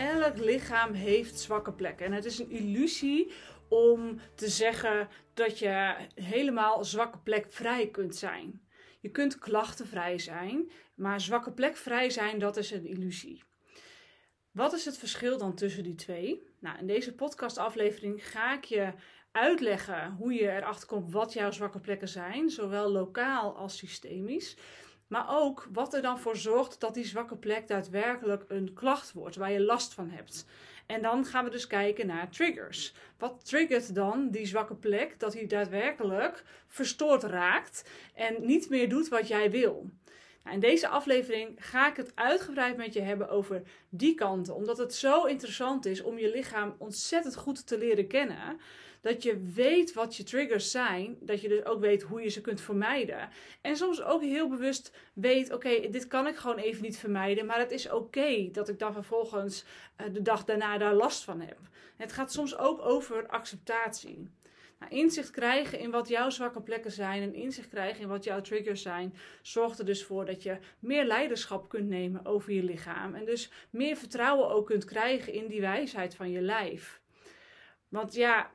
elk lichaam heeft zwakke plekken. En het is een illusie om te zeggen dat je helemaal zwakke plek vrij kunt zijn. Je kunt klachtenvrij zijn, maar zwakke plek vrij zijn, dat is een illusie. Wat is het verschil dan tussen die twee? Nou, in deze podcastaflevering ga ik je uitleggen hoe je erachter komt wat jouw zwakke plekken zijn, zowel lokaal als systemisch. Maar ook wat er dan voor zorgt dat die zwakke plek daadwerkelijk een klacht wordt, waar je last van hebt. En dan gaan we dus kijken naar triggers. Wat triggert dan die zwakke plek dat hij daadwerkelijk verstoord raakt en niet meer doet wat jij wil? Nou, in deze aflevering ga ik het uitgebreid met je hebben over die kanten, omdat het zo interessant is om je lichaam ontzettend goed te leren kennen dat je weet wat je triggers zijn. Dat je dus ook weet hoe je ze kunt vermijden. En soms ook heel bewust weet: oké, dit kan ik gewoon even niet vermijden. Maar het is oké dat ik dan vervolgens uh, de dag daarna daar last van heb. Het gaat soms ook over acceptatie. Nou, inzicht krijgen in wat jouw zwakke plekken zijn en inzicht krijgen in wat jouw triggers zijn, zorgt er dus voor dat je meer leiderschap kunt nemen over je lichaam. En dus meer vertrouwen ook kunt krijgen in die wijsheid van je lijf. Want ja,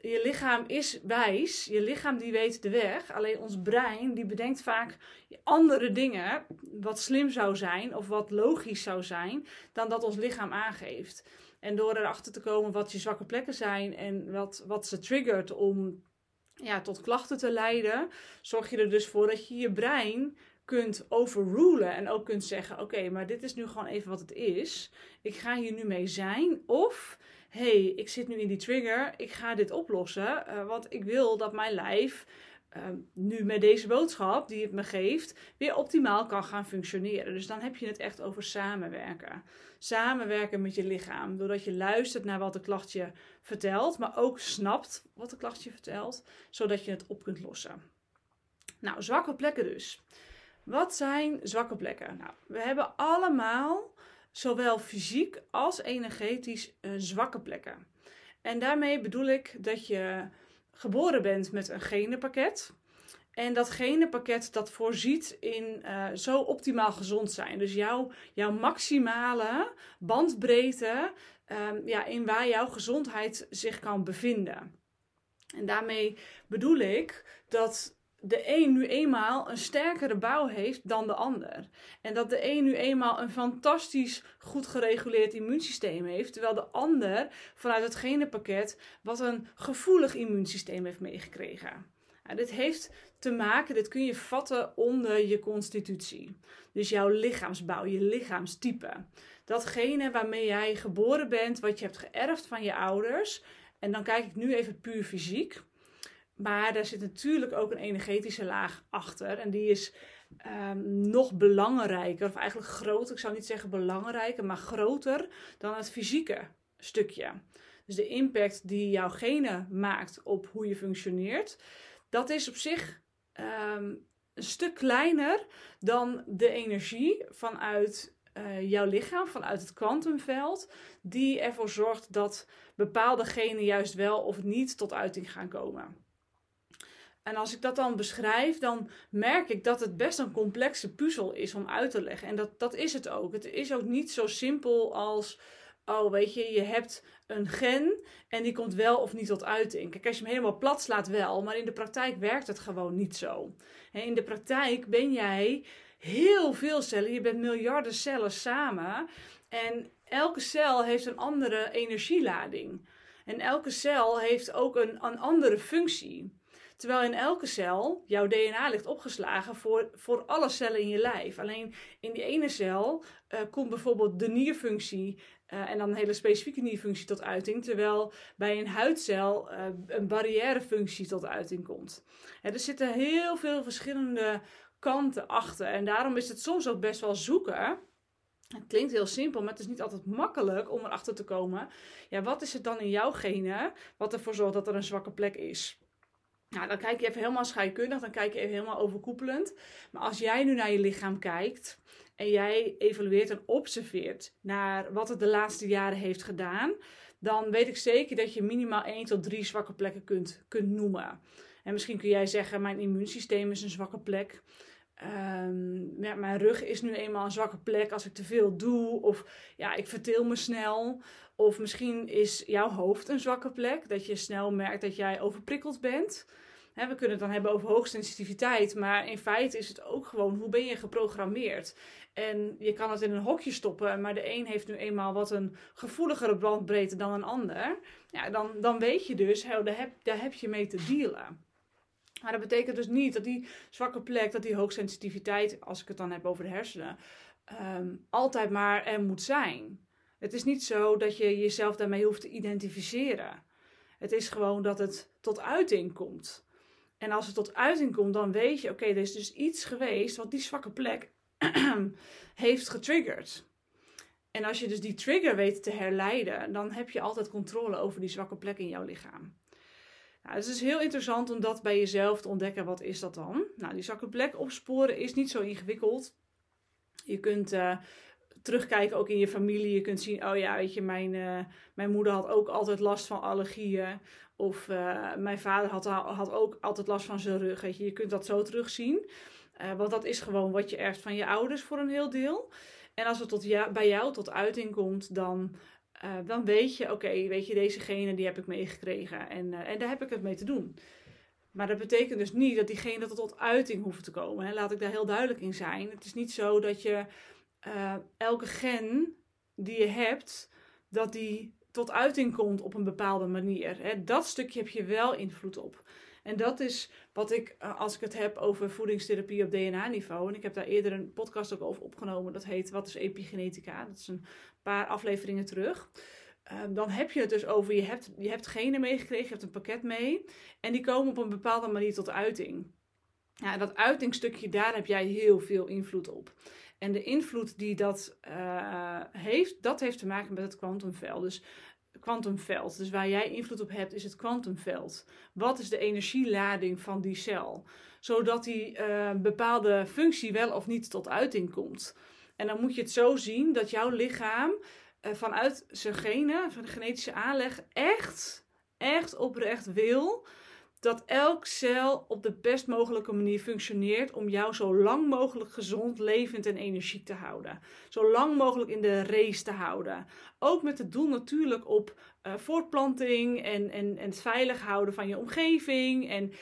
je lichaam is wijs, je lichaam die weet de weg. Alleen ons brein die bedenkt vaak andere dingen, wat slim zou zijn of wat logisch zou zijn, dan dat ons lichaam aangeeft. En door erachter te komen wat je zwakke plekken zijn en wat, wat ze triggert om ja, tot klachten te leiden, zorg je er dus voor dat je je brein kunt overrulen en ook kunt zeggen: Oké, maar dit is nu gewoon even wat het is. Ik ga hier nu mee zijn. Of hey, ik zit nu in die trigger, ik ga dit oplossen, uh, want ik wil dat mijn lijf uh, nu met deze boodschap die het me geeft, weer optimaal kan gaan functioneren. Dus dan heb je het echt over samenwerken. Samenwerken met je lichaam, doordat je luistert naar wat de klacht je vertelt, maar ook snapt wat de klacht je vertelt, zodat je het op kunt lossen. Nou, zwakke plekken dus. Wat zijn zwakke plekken? Nou, we hebben allemaal zowel fysiek als energetisch uh, zwakke plekken. En daarmee bedoel ik dat je geboren bent met een genenpakket. En dat genenpakket dat voorziet in uh, zo optimaal gezond zijn. Dus jouw, jouw maximale bandbreedte um, ja, in waar jouw gezondheid zich kan bevinden. En daarmee bedoel ik dat de een nu eenmaal een sterkere bouw heeft dan de ander. En dat de een nu eenmaal een fantastisch goed gereguleerd immuunsysteem heeft, terwijl de ander vanuit het genenpakket wat een gevoelig immuunsysteem heeft meegekregen. Nou, dit heeft te maken, dit kun je vatten onder je constitutie. Dus jouw lichaamsbouw, je lichaamstype. Datgene waarmee jij geboren bent, wat je hebt geërfd van je ouders. En dan kijk ik nu even puur fysiek. Maar daar zit natuurlijk ook een energetische laag achter. En die is um, nog belangrijker, of eigenlijk groter. Ik zou niet zeggen belangrijker, maar groter dan het fysieke stukje. Dus de impact die jouw genen maakt op hoe je functioneert, dat is op zich um, een stuk kleiner dan de energie vanuit uh, jouw lichaam, vanuit het kwantumveld, die ervoor zorgt dat bepaalde genen juist wel of niet tot uiting gaan komen. En als ik dat dan beschrijf, dan merk ik dat het best een complexe puzzel is om uit te leggen. En dat, dat is het ook. Het is ook niet zo simpel als, oh weet je, je hebt een gen en die komt wel of niet tot uiting. Kijk, als je hem helemaal plat slaat wel, maar in de praktijk werkt het gewoon niet zo. in de praktijk ben jij heel veel cellen, je bent miljarden cellen samen en elke cel heeft een andere energielading. En elke cel heeft ook een, een andere functie. Terwijl in elke cel jouw DNA ligt opgeslagen voor, voor alle cellen in je lijf. Alleen in die ene cel uh, komt bijvoorbeeld de nierfunctie uh, en dan een hele specifieke nierfunctie tot uiting. Terwijl bij een huidcel uh, een barrièrefunctie tot uiting komt. er zitten heel veel verschillende kanten achter. En daarom is het soms ook best wel zoeken. Het klinkt heel simpel, maar het is niet altijd makkelijk om erachter te komen. Ja, wat is het dan in jouw genen wat ervoor zorgt dat er een zwakke plek is? Nou, dan kijk je even helemaal scheikundig, dan kijk je even helemaal overkoepelend. Maar als jij nu naar je lichaam kijkt en jij evalueert en observeert naar wat het de laatste jaren heeft gedaan, dan weet ik zeker dat je minimaal 1 tot 3 zwakke plekken kunt, kunt noemen. En misschien kun jij zeggen: Mijn immuunsysteem is een zwakke plek. Ehm, ja, mijn rug is nu eenmaal een zwakke plek als ik te veel doe. Of ja, ik verteel me snel. Of misschien is jouw hoofd een zwakke plek. Dat je snel merkt dat jij overprikkeld bent. we kunnen het dan hebben over hoogsensitiviteit. Maar in feite is het ook gewoon hoe ben je geprogrammeerd. En je kan het in een hokje stoppen. Maar de een heeft nu eenmaal wat een gevoeligere bandbreedte dan een ander. Ja, dan, dan weet je dus, daar, heb, daar heb je mee te dealen. Maar dat betekent dus niet dat die zwakke plek, dat die hoogsensitiviteit, als ik het dan heb over de hersenen, ehm, altijd maar er moet zijn. Het is niet zo dat je jezelf daarmee hoeft te identificeren. Het is gewoon dat het tot uiting komt. En als het tot uiting komt, dan weet je, oké, er is dus iets geweest wat die zwakke plek heeft getriggerd. En als je dus die trigger weet te herleiden, dan heb je altijd controle over die zwakke plek in jouw lichaam. Nou, het is heel interessant om dat bij jezelf te ontdekken. Wat is dat dan? Nou, die zwakke plek opsporen is niet zo ingewikkeld. Je kunt uh, terugkijken ook in je familie. Je kunt zien, oh ja, weet je, mijn, uh, mijn moeder had ook altijd last van allergieën. Of uh, mijn vader had, had ook altijd last van zijn rug. Weet je. je kunt dat zo terugzien. want dat is gewoon wat je erft van je ouders voor een heel deel. En als het tot bij jou tot uiting komt, dan dan weet je, oké, weet je, deze gene die heb ik meegekregen en, en daar heb ik het mee te doen. Maar dat betekent dus niet dat diegene tot uiting hoeft te komen. Hè. Laat ik daar heel duidelijk in zijn. Het is niet zo dat je uh, elke gen die je hebt, dat die tot uiting komt op een bepaalde manier. Hè. Dat stukje heb je wel invloed op. En dat is wat ik, als ik het heb over voedingstherapie op DNA-niveau. En ik heb daar eerder een podcast ook over opgenomen. Dat heet Wat is epigenetica? Dat is een paar afleveringen terug. Ehm, dan heb je het dus over, je hebt, je hebt genen meegekregen, je hebt een pakket mee. En die komen op een bepaalde manier tot uiting. Ja, dat uitingstukje, daar heb jij heel veel invloed op. En de invloed die dat uh, heeft, dat heeft te maken met het kwantumveld. Dus kwantumveld. Dus waar jij invloed op hebt, is het kwantumveld. Wat is de energielading van die cel? Zodat die uh, bepaalde functie wel of niet tot uiting komt. En dan moet je het zo zien dat jouw lichaam uh, vanuit zijn genen, van de genetische aanleg, echt, echt oprecht wil dat elk cel op de best mogelijke manier functioneert om jou zo lang mogelijk gezond, levend en energiek te houden. Zo lang mogelijk in de race te houden. Ook met het doel natuurlijk op uh, voortplanting en, en, en het veilig houden van je omgeving. En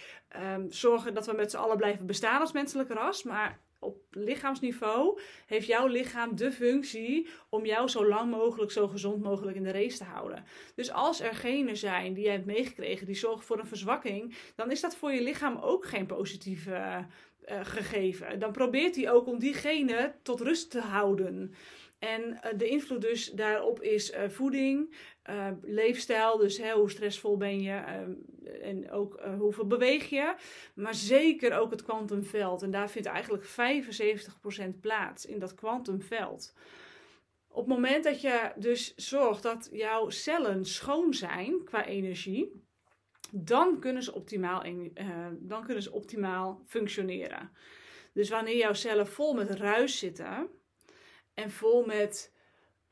um, zorgen dat we met z'n allen blijven bestaan als menselijk ras. Maar op lichaamsniveau heeft jouw lichaam de functie om jou zo lang mogelijk, zo gezond mogelijk in de race te houden. Dus als er genen zijn die jij hebt meegekregen die zorgen voor een verzwakking, dan is dat voor je lichaam ook geen positieve uh, gegeven. Dan probeert hij ook om die genen tot rust te houden. En uh, de invloed dus daarop is uh, voeding, uh, leefstijl, dus hè, hoe stressvol ben je en ook hoeveel beweeg je. Maar zeker ook het kwantumveld. En daar vindt eigenlijk 75% plaats in dat kwantumveld. Op het moment dat je dus zorgt dat jouw cellen schoon zijn qua energie, dan kunnen ze optimaal, dan kunnen ze optimaal functioneren. Dus wanneer jouw cellen vol met ruis zitten, en vol met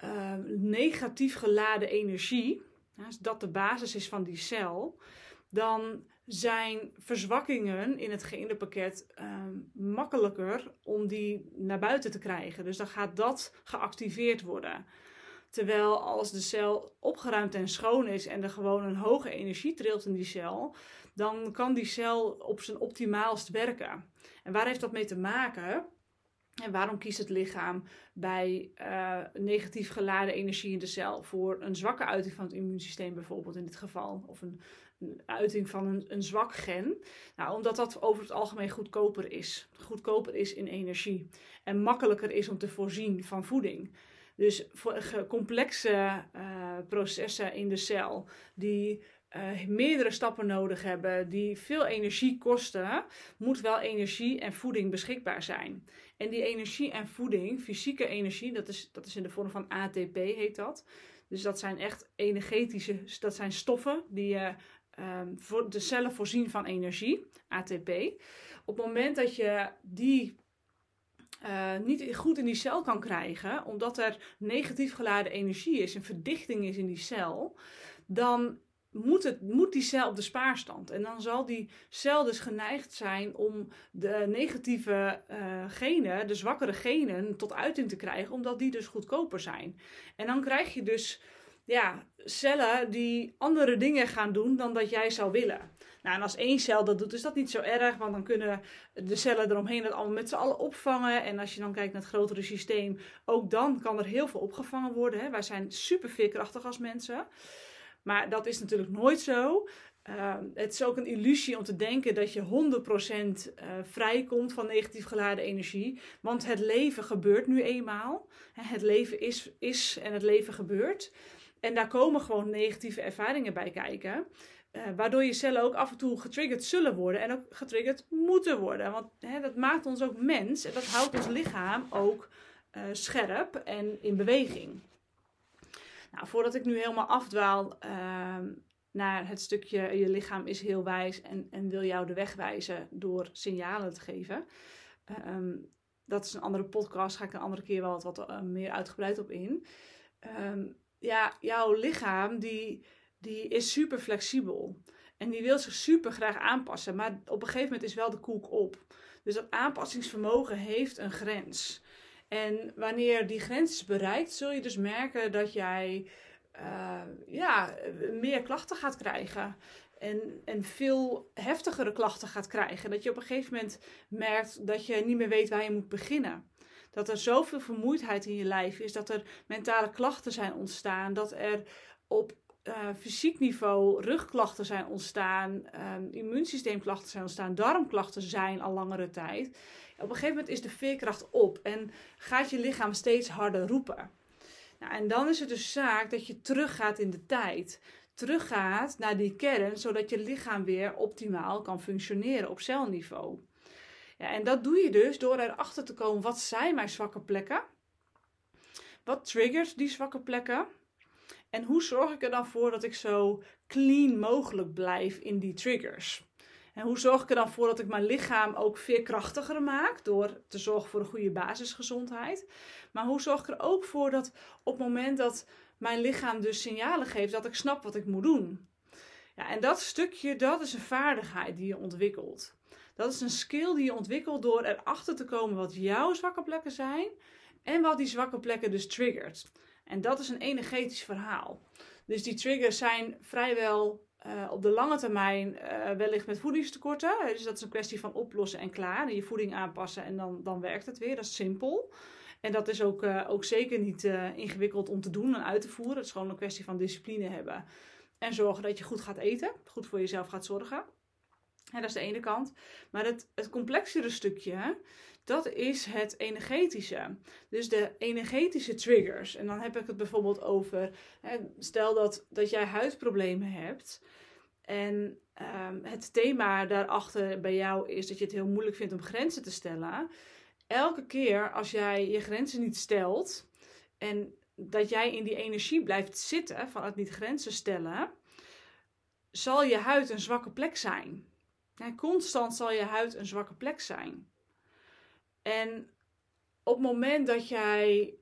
uh, negatief geladen energie, als dat de basis is van die cel, dan zijn verzwakkingen in het genenpakket uh, makkelijker om die naar buiten te krijgen. Dus dan gaat dat geactiveerd worden. Terwijl als de cel opgeruimd en schoon is en er gewoon een hoge energie trilt in die cel, dan kan die cel op zijn optimaalst werken. En waar heeft dat mee te maken? En waarom kiest het lichaam bij uh, negatief geladen energie in de cel voor een zwakke uiting van het immuunsysteem, bijvoorbeeld in dit geval, of een, uiting van een, een, zwak gen? Nou, omdat dat over het algemeen goedkoper is. Goedkoper is in energie en makkelijker is om te voorzien van voeding. Dus voor complexe uh, processen in de cel die uh, meerdere stappen nodig hebben, die veel energie kosten, moet wel energie en voeding beschikbaar zijn. En die energie en voeding, fysieke energie, dat is, dat is in de vorm van ATP heet dat. Dus dat zijn echt energetische, dat zijn stoffen die je um, voor de cellen voorzien van energie, ATP. Op het moment dat je die uh, niet goed in die cel kan krijgen, omdat er negatief geladen energie is en verdichting is in die cel, dan moet, het, moet die cel op de spaarstand. En dan zal die cel dus geneigd zijn om de negatieve uh, genen, de zwakkere genen, tot uiting te krijgen, omdat die dus goedkoper zijn. En dan krijg je dus ja, cellen die andere dingen gaan doen dan dat jij zou willen. Nou, en als één cel dat doet, is dat niet zo erg, want dan kunnen de cellen eromheen dat allemaal met z'n allen opvangen. En als je dan kijkt naar het grotere systeem, ook dan kan er heel veel opgevangen worden. Hè. Wij zijn super veerkrachtig als mensen. Maar dat is natuurlijk nooit zo. Ehm, het is ook een illusie om te denken dat je 100% uh, eh, vrijkomt van negatief geladen energie. Want het leven gebeurt nu eenmaal. Het leven is, is en het leven gebeurt. En daar komen gewoon negatieve ervaringen bij kijken. Uh, waardoor je cellen ook af en toe getriggerd zullen worden en ook getriggerd moeten worden. Want hè, dat maakt ons ook mens en dat houdt ons lichaam ook uh, scherp en in beweging. Nou, voordat ik nu helemaal afdwaal uh, naar het stukje je lichaam is heel wijs en, en wil jou de weg wijzen door signalen te geven. Um, dat is een andere podcast, ga ik een andere keer wel wat, wat uh, meer uitgebreid op in. Um, ja, jouw lichaam die, die is super flexibel. En die wil zich super graag aanpassen. Maar op een gegeven moment is wel de koek op. Dus dat aanpassingsvermogen heeft een grens. En wanneer die grens is bereikt, zul je dus merken dat jij uh, ja, meer klachten gaat krijgen. En, en veel heftigere klachten gaat krijgen. Dat je op een gegeven moment merkt dat je niet meer weet waar je moet beginnen. Dat er zoveel vermoeidheid in je lijf is, dat er mentale klachten zijn ontstaan, dat er op uh, fysiek niveau rugklachten zijn ontstaan, um, immuunsysteemklachten zijn ontstaan, darmklachten zijn al langere tijd. Op een gegeven moment is de veerkracht op en gaat je lichaam steeds harder roepen. Nou, en dan is het dus zaak dat je teruggaat in de tijd. Teruggaat naar die kern, zodat je lichaam weer optimaal kan functioneren op celniveau. Ja, en dat doe je dus door erachter te komen, wat zijn mijn zwakke plekken? Wat triggert die zwakke plekken? En hoe zorg ik er dan voor dat ik zo clean mogelijk blijf in die triggers? En hoe zorg ik er dan voor dat ik mijn lichaam ook veerkrachtiger maak door te zorgen voor een goede basisgezondheid? Maar hoe zorg ik er ook voor dat op het moment dat mijn lichaam dus signalen geeft, dat ik snap wat ik moet doen? Ja, en dat stukje, dat is een vaardigheid die je ontwikkelt. Dat is een skill die je ontwikkelt door erachter te komen wat jouw zwakke plekken zijn en wat die zwakke plekken dus triggert. En dat is een energetisch verhaal. Dus die triggers zijn vrijwel uh, op de lange termijn uh, wellicht met voedingstekorten. Dus dat is een kwestie van oplossen en klaar. Je voeding aanpassen en dan, dan werkt het weer. Dat is simpel. En dat is ook, uh, ook zeker niet ingewikkeld om te doen en uit te voeren. Het is gewoon een kwestie van discipline hebben. En zorgen dat je goed gaat eten. Goed voor jezelf gaat zorgen. En dat is de ene kant. Maar het, het complexere stukje, dat is het energetische. Dus de energetische triggers. En dan heb ik het bijvoorbeeld over, hè, stel dat, dat jij huidproblemen hebt. En um, het thema daarachter bij jou is dat je het heel moeilijk vindt om grenzen te stellen. Elke keer als jij je grenzen niet stelt en dat jij in die energie blijft zitten van het niet grenzen stellen, zal je huid een zwakke plek zijn. Constant zal je huid een zwakke plek zijn. En op het moment dat jij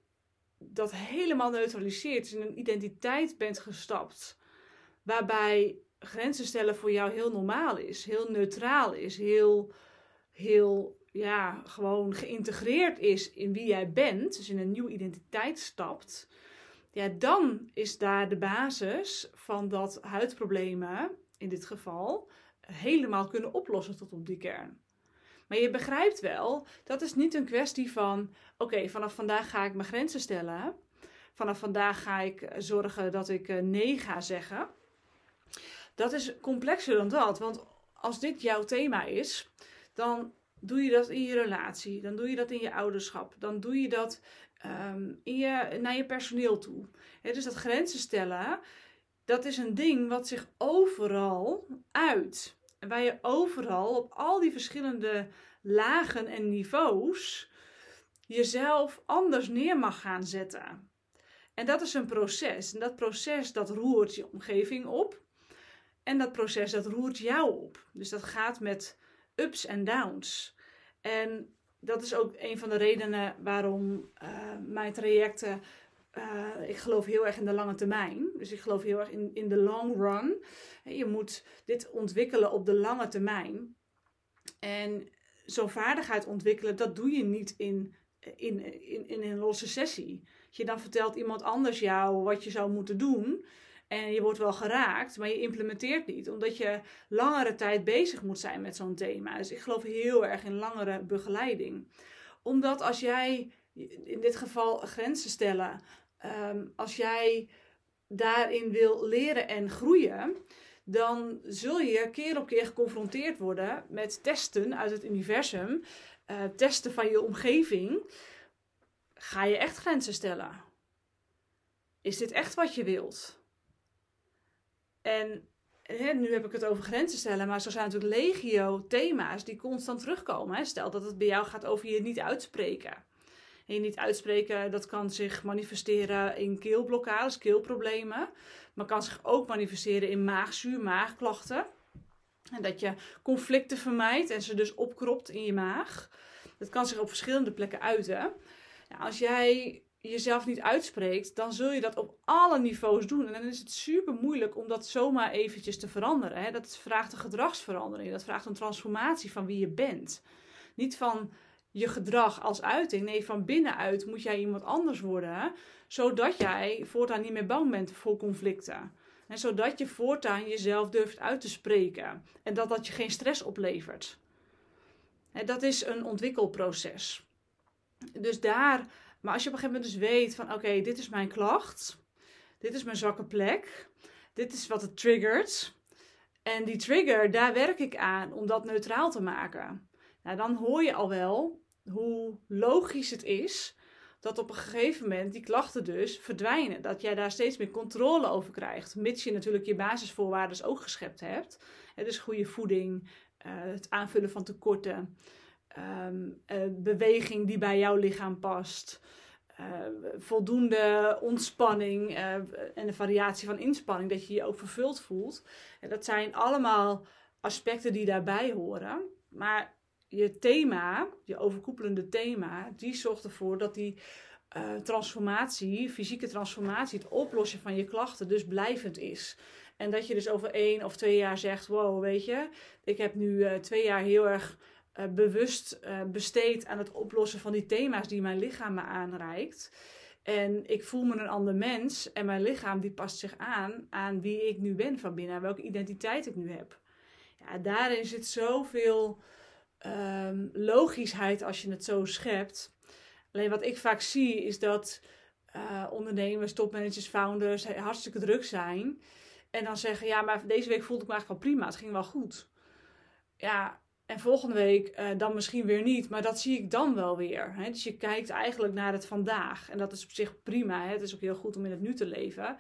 dat helemaal neutraliseert, in een identiteit bent gestapt, waarbij grenzen stellen voor jou heel normaal is, heel neutraal is, heel, heel, ja, gewoon geïntegreerd is in wie jij bent, dus in een nieuwe identiteit stapt, ja, dan is daar de basis van dat huidproblemen, in dit geval, helemaal kunnen oplossen tot op die kern. Maar je begrijpt wel, dat is niet een kwestie van: oké, vanaf vandaag ga ik mijn grenzen stellen. Vanaf vandaag ga ik zorgen dat ik eh, nee ga zeggen. Dat is complexer dan dat. Want als dit jouw thema is, dan doe je dat in je relatie. Dan doe je dat in je ouderschap. Dan doe je dat um, in je, naar je personeel toe. dus dat grenzen stellen, dat is een ding wat zich overal uit. En waar je overal op al die verschillende lagen en niveaus jezelf anders neer mag gaan zetten. En dat is een proces. En dat proces dat roert je omgeving op. En dat proces dat roert jou op. Dus dat gaat met ups en downs. En dat is ook een van de redenen waarom uh, mijn trajecten eh, ik geloof heel erg in de lange termijn. Dus ik geloof heel erg in, in de long run. Je moet dit ontwikkelen op de lange termijn. En zo'n vaardigheid ontwikkelen, dat doe je niet in, in, in, in een losse sessie. Je dan vertelt iemand anders jou wat je zou moeten doen. En je wordt wel geraakt, maar je implementeert niet. Omdat je langere tijd bezig moet zijn met zo'n thema. Dus ik geloof heel erg in langere begeleiding. Omdat als jij, in dit geval grenzen stellen, um, als jij daarin wil leren en groeien, dan zul je keer op keer geconfronteerd worden met testen uit het universum, uh, testen van je omgeving. Ga je echt grenzen stellen? Is dit echt wat je wilt? En hè, nu heb ik het over grenzen stellen, maar zo zijn natuurlijk legio thema's die constant terugkomen. Hè. Stel dat het bij jou gaat over je niet uitspreken. En je niet uitspreken, dat kan zich manifesteren in keelblokkades, keelproblemen. Maar kan zich ook manifesteren in maagzuur, maagklachten. En dat je conflicten vermijdt en ze dus opkropt in je maag. Dat kan zich op verschillende plekken uiten. Ja, als jij jezelf niet uitspreekt, dan zul je dat op alle niveaus doen. En dan is het super moeilijk om dat zomaar eventjes te veranderen. Hè? Dat vraagt een gedragsverandering. Dat vraagt een transformatie van wie je bent. Niet van je gedrag als uiting. Nee, van binnenuit moet jij iemand anders worden. Zodat jij voortaan niet meer bang bent voor conflicten. En zodat je voortaan jezelf durft uit te spreken. En dat dat je geen stress oplevert. En dat is een ontwikkelproces. Dus daar, maar als je op een gegeven moment dus weet van oké, dit is mijn klacht. Dit is mijn zwakke plek. Dit is wat het triggert. En die trigger, daar werk ik aan om dat neutraal te maken. Nou, dan hoor je al wel hoe logisch het is dat op een gegeven moment die klachten dus verdwijnen. Dat jij daar steeds meer controle over krijgt. Mits je natuurlijk je basisvoorwaarden ook geschept hebt. dus goede voeding, eh, het aanvullen van tekorten, ehm, eh, beweging die bij jouw lichaam past. Uh, voldoende ontspanning en de variatie van inspanning, dat je je ook vervuld voelt. En dat zijn allemaal aspecten die daarbij horen. Maar je thema, je overkoepelende thema, die zorgt ervoor dat die uh, transformatie, fysieke transformatie, het oplossen van je klachten dus blijvend is. En dat je dus over één of twee jaar zegt: Wow, weet je, ik heb nu uh, twee jaar heel erg uh, bewust besteed aan het oplossen van die thema's die mijn lichaam me aanreikt. En ik voel me een ander mens en mijn lichaam die past zich aan aan wie ik nu ben van binnen, welke identiteit ik nu heb. Ja, daarin zit zoveel um, logischheid als je het zo schept. Alleen wat ik vaak zie is dat uh, ondernemers, topmanagers, founders hartstikke druk zijn. En dan zeggen, ja, maar deze week voelde ik me eigenlijk wel prima. Het ging wel goed. Ja, en volgende week uh, dan misschien weer niet. Maar dat zie ik dan wel weer. Hè? Dus je kijkt eigenlijk naar het vandaag. En dat is op zich prima. Hè? Het is ook heel goed om in het nu te leven.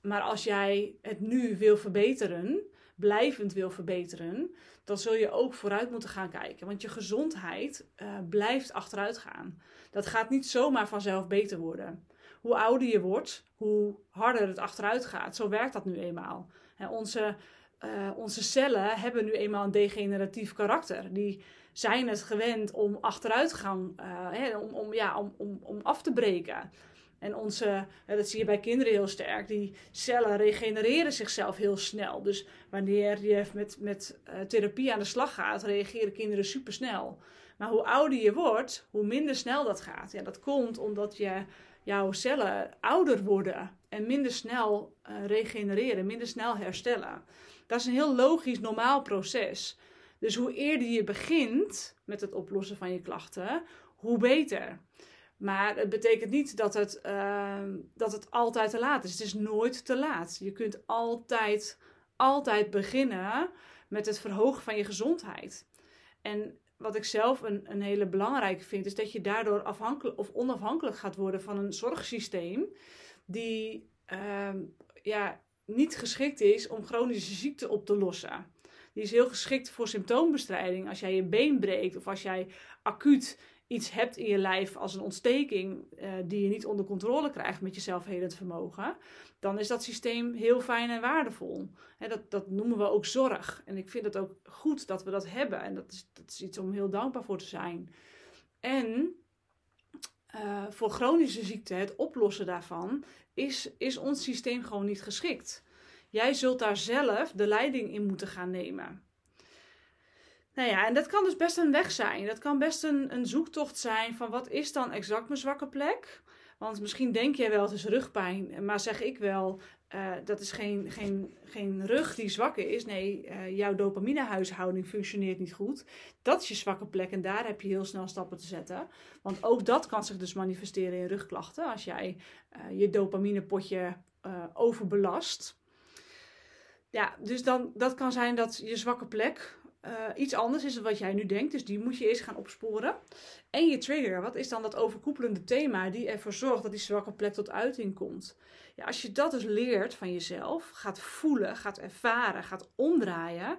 Maar als jij het nu wil verbeteren, blijvend wil verbeteren, dan zul je ook vooruit moeten gaan kijken. Want je gezondheid uh, blijft achteruit gaan. Dat gaat niet zomaar vanzelf beter worden. Hoe ouder je wordt, hoe harder het achteruit gaat. Zo werkt dat nu eenmaal. onze, uh, onze cellen hebben nu eenmaal een degeneratief karakter. Die zijn het gewend om achteruitgang, uh, om, om, ja, om, om, om af te breken. En onze, dat zie je bij kinderen heel sterk, die cellen regenereren zichzelf heel snel. Dus wanneer je met, met uh, therapie aan de slag gaat, reageren kinderen supersnel. Maar hoe ouder je wordt, hoe minder snel dat gaat. Ja, dat komt omdat je, jouw cellen ouder worden en minder snel uh, regenereren, minder snel herstellen. Dat is een heel logisch, normaal proces. Dus hoe eerder je begint met het oplossen van je klachten, hoe beter. Maar het betekent niet dat het, ehm, dat het altijd te laat is. Het is nooit te laat. Je kunt altijd, altijd beginnen met het verhogen van je gezondheid. En wat ik zelf een, een hele belangrijke vind, is dat je daardoor afhankelijk of onafhankelijk gaat worden van een zorgsysteem die ehm, ja, niet geschikt is om chronische ziekte op te lossen. Die is heel geschikt voor symptoombestrijding. Als jij je been breekt of als jij acuut iets hebt in je lijf als een ontsteking uh, die je niet onder controle krijgt met je zelfhelend vermogen, dan is dat systeem heel fijn en waardevol. dat, dat noemen we ook zorg. En ik vind het ook goed dat we dat hebben. En dat is, dat is iets om heel dankbaar voor te zijn. En uh, voor chronische ziekte, het oplossen daarvan, is, is ons systeem gewoon niet geschikt. Jij zult daar zelf de leiding in moeten gaan nemen. Nou ja, en dat kan dus best een weg zijn. Dat kan best een, een zoektocht zijn van wat is dan exact mijn zwakke plek? Want misschien denk jij wel, het is rugpijn. Maar zeg ik wel, uh, dat is geen, geen, geen rug die zwak is. Nee, uh, jouw dopaminehuishouding functioneert niet goed. Dat is je zwakke plek en daar heb je heel snel stappen te zetten. Want ook dat kan zich dus manifesteren in rugklachten. Als jij uh, je dopaminepotje overbelast. Ja, dus dan, dat kan zijn dat je zwakke plek uh, iets anders is dan wat jij nu denkt. Dus die moet je eerst gaan opsporen. En je trigger, wat is dan dat overkoepelende thema die ervoor zorgt dat die zwakke plek tot uiting komt? Ja, als je dat dus leert van jezelf, gaat voelen, gaat ervaren, gaat omdraaien,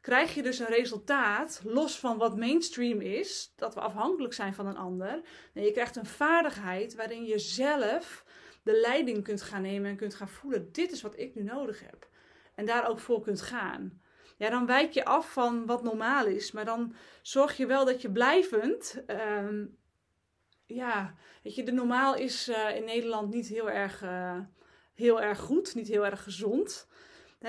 krijg je dus een resultaat los van wat mainstream is, dat we afhankelijk zijn van een ander. Nee, je krijgt een vaardigheid waarin je zelf de leiding kunt gaan nemen en kunt gaan voelen: dit is wat ik nu nodig heb. En daar ook voor kunt gaan ja, dan wijk je af van wat normaal is. Maar dan zorg je wel dat je blijvend. Uh, ja, weet je, de normaal is uh, in Nederland niet heel erg, uh, heel erg goed, niet heel erg gezond.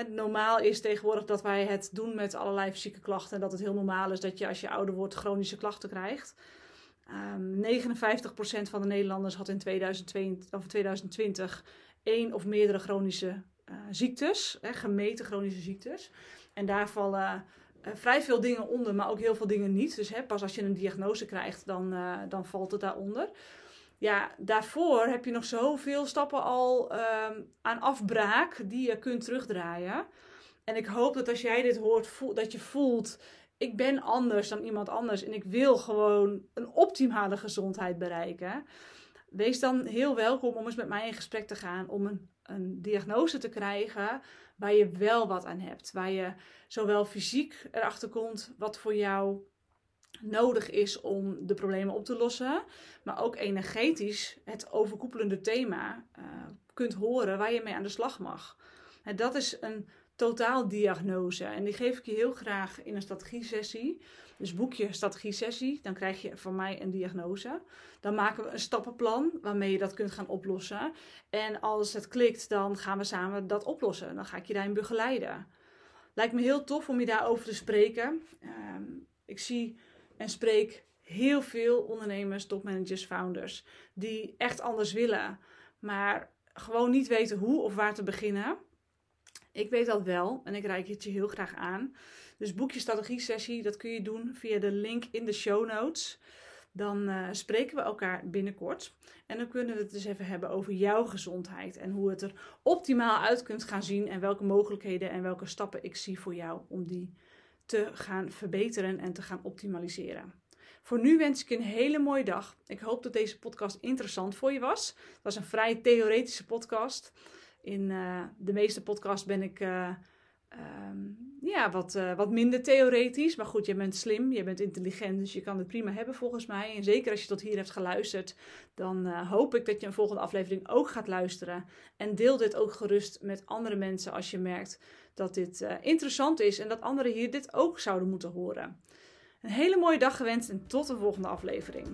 Normaal is tegenwoordig dat wij het doen met allerlei fysieke klachten. En dat het heel normaal is dat je als je ouder wordt chronische klachten krijgt. Um, ehm, 59% van de Nederlanders had in 2020, of 2020 één of meerdere chronische uh, ziektes, hè, gemeten chronische ziektes. En daar vallen uh, vrij veel dingen onder, maar ook heel veel dingen niet. Dus hè, pas als je een diagnose krijgt, dan, uh, dan valt het daaronder. Ja, daarvoor heb je nog zoveel stappen al uh, aan afbraak die je kunt terugdraaien. En ik hoop dat als jij dit hoort, dat je voelt: ik ben anders dan iemand anders en ik wil gewoon een optimale gezondheid bereiken. Wees dan heel welkom om eens met mij in gesprek te gaan om een, een diagnose te krijgen waar je wel wat aan hebt. Waar je zowel fysiek erachter komt wat voor jou nodig is om de problemen op te lossen, maar ook energetisch het overkoepelende thema uh, kunt horen waar je mee aan de slag mag. En dat is een totaaldiagnose en die geef ik je heel graag in een strategie-sessie. Dus boek je strategie-sessie, dan krijg je van mij een diagnose. Dan maken we een stappenplan waarmee je dat kunt gaan oplossen. En als het klikt, dan gaan we samen dat oplossen. Dan ga ik je daarin begeleiden. Lijkt me heel tof om je daarover te spreken. Ehm, ik zie en spreek heel veel ondernemers, topmanagers, founders die echt anders willen, maar gewoon niet weten hoe of waar te beginnen. Ik weet dat wel en ik reik het je heel graag aan. Dus boek je strategie-sessie, dat kun je doen via de link in de show notes. Dan uh, spreken we elkaar binnenkort. En dan kunnen we het dus even hebben over jouw gezondheid. En hoe het er optimaal uit kunt gaan zien. En welke mogelijkheden en welke stappen ik zie voor jou om die te gaan verbeteren en te gaan optimaliseren. Voor nu wens ik een hele mooie dag. Ik hoop dat deze podcast interessant voor je was. Het was een vrij theoretische podcast. In uh, de meeste podcasts ben ik. Uh, um, ja, wat, uh, wat minder theoretisch. Maar goed, je bent slim, je bent intelligent, dus je kan het prima hebben volgens mij. En zeker als je tot hier hebt geluisterd, dan hoop ik dat je een volgende aflevering ook gaat luisteren. En deel dit ook gerust met andere mensen als je merkt dat dit interessant is en dat anderen hier dit ook zouden moeten horen. Een hele mooie dag gewenst en tot de volgende aflevering.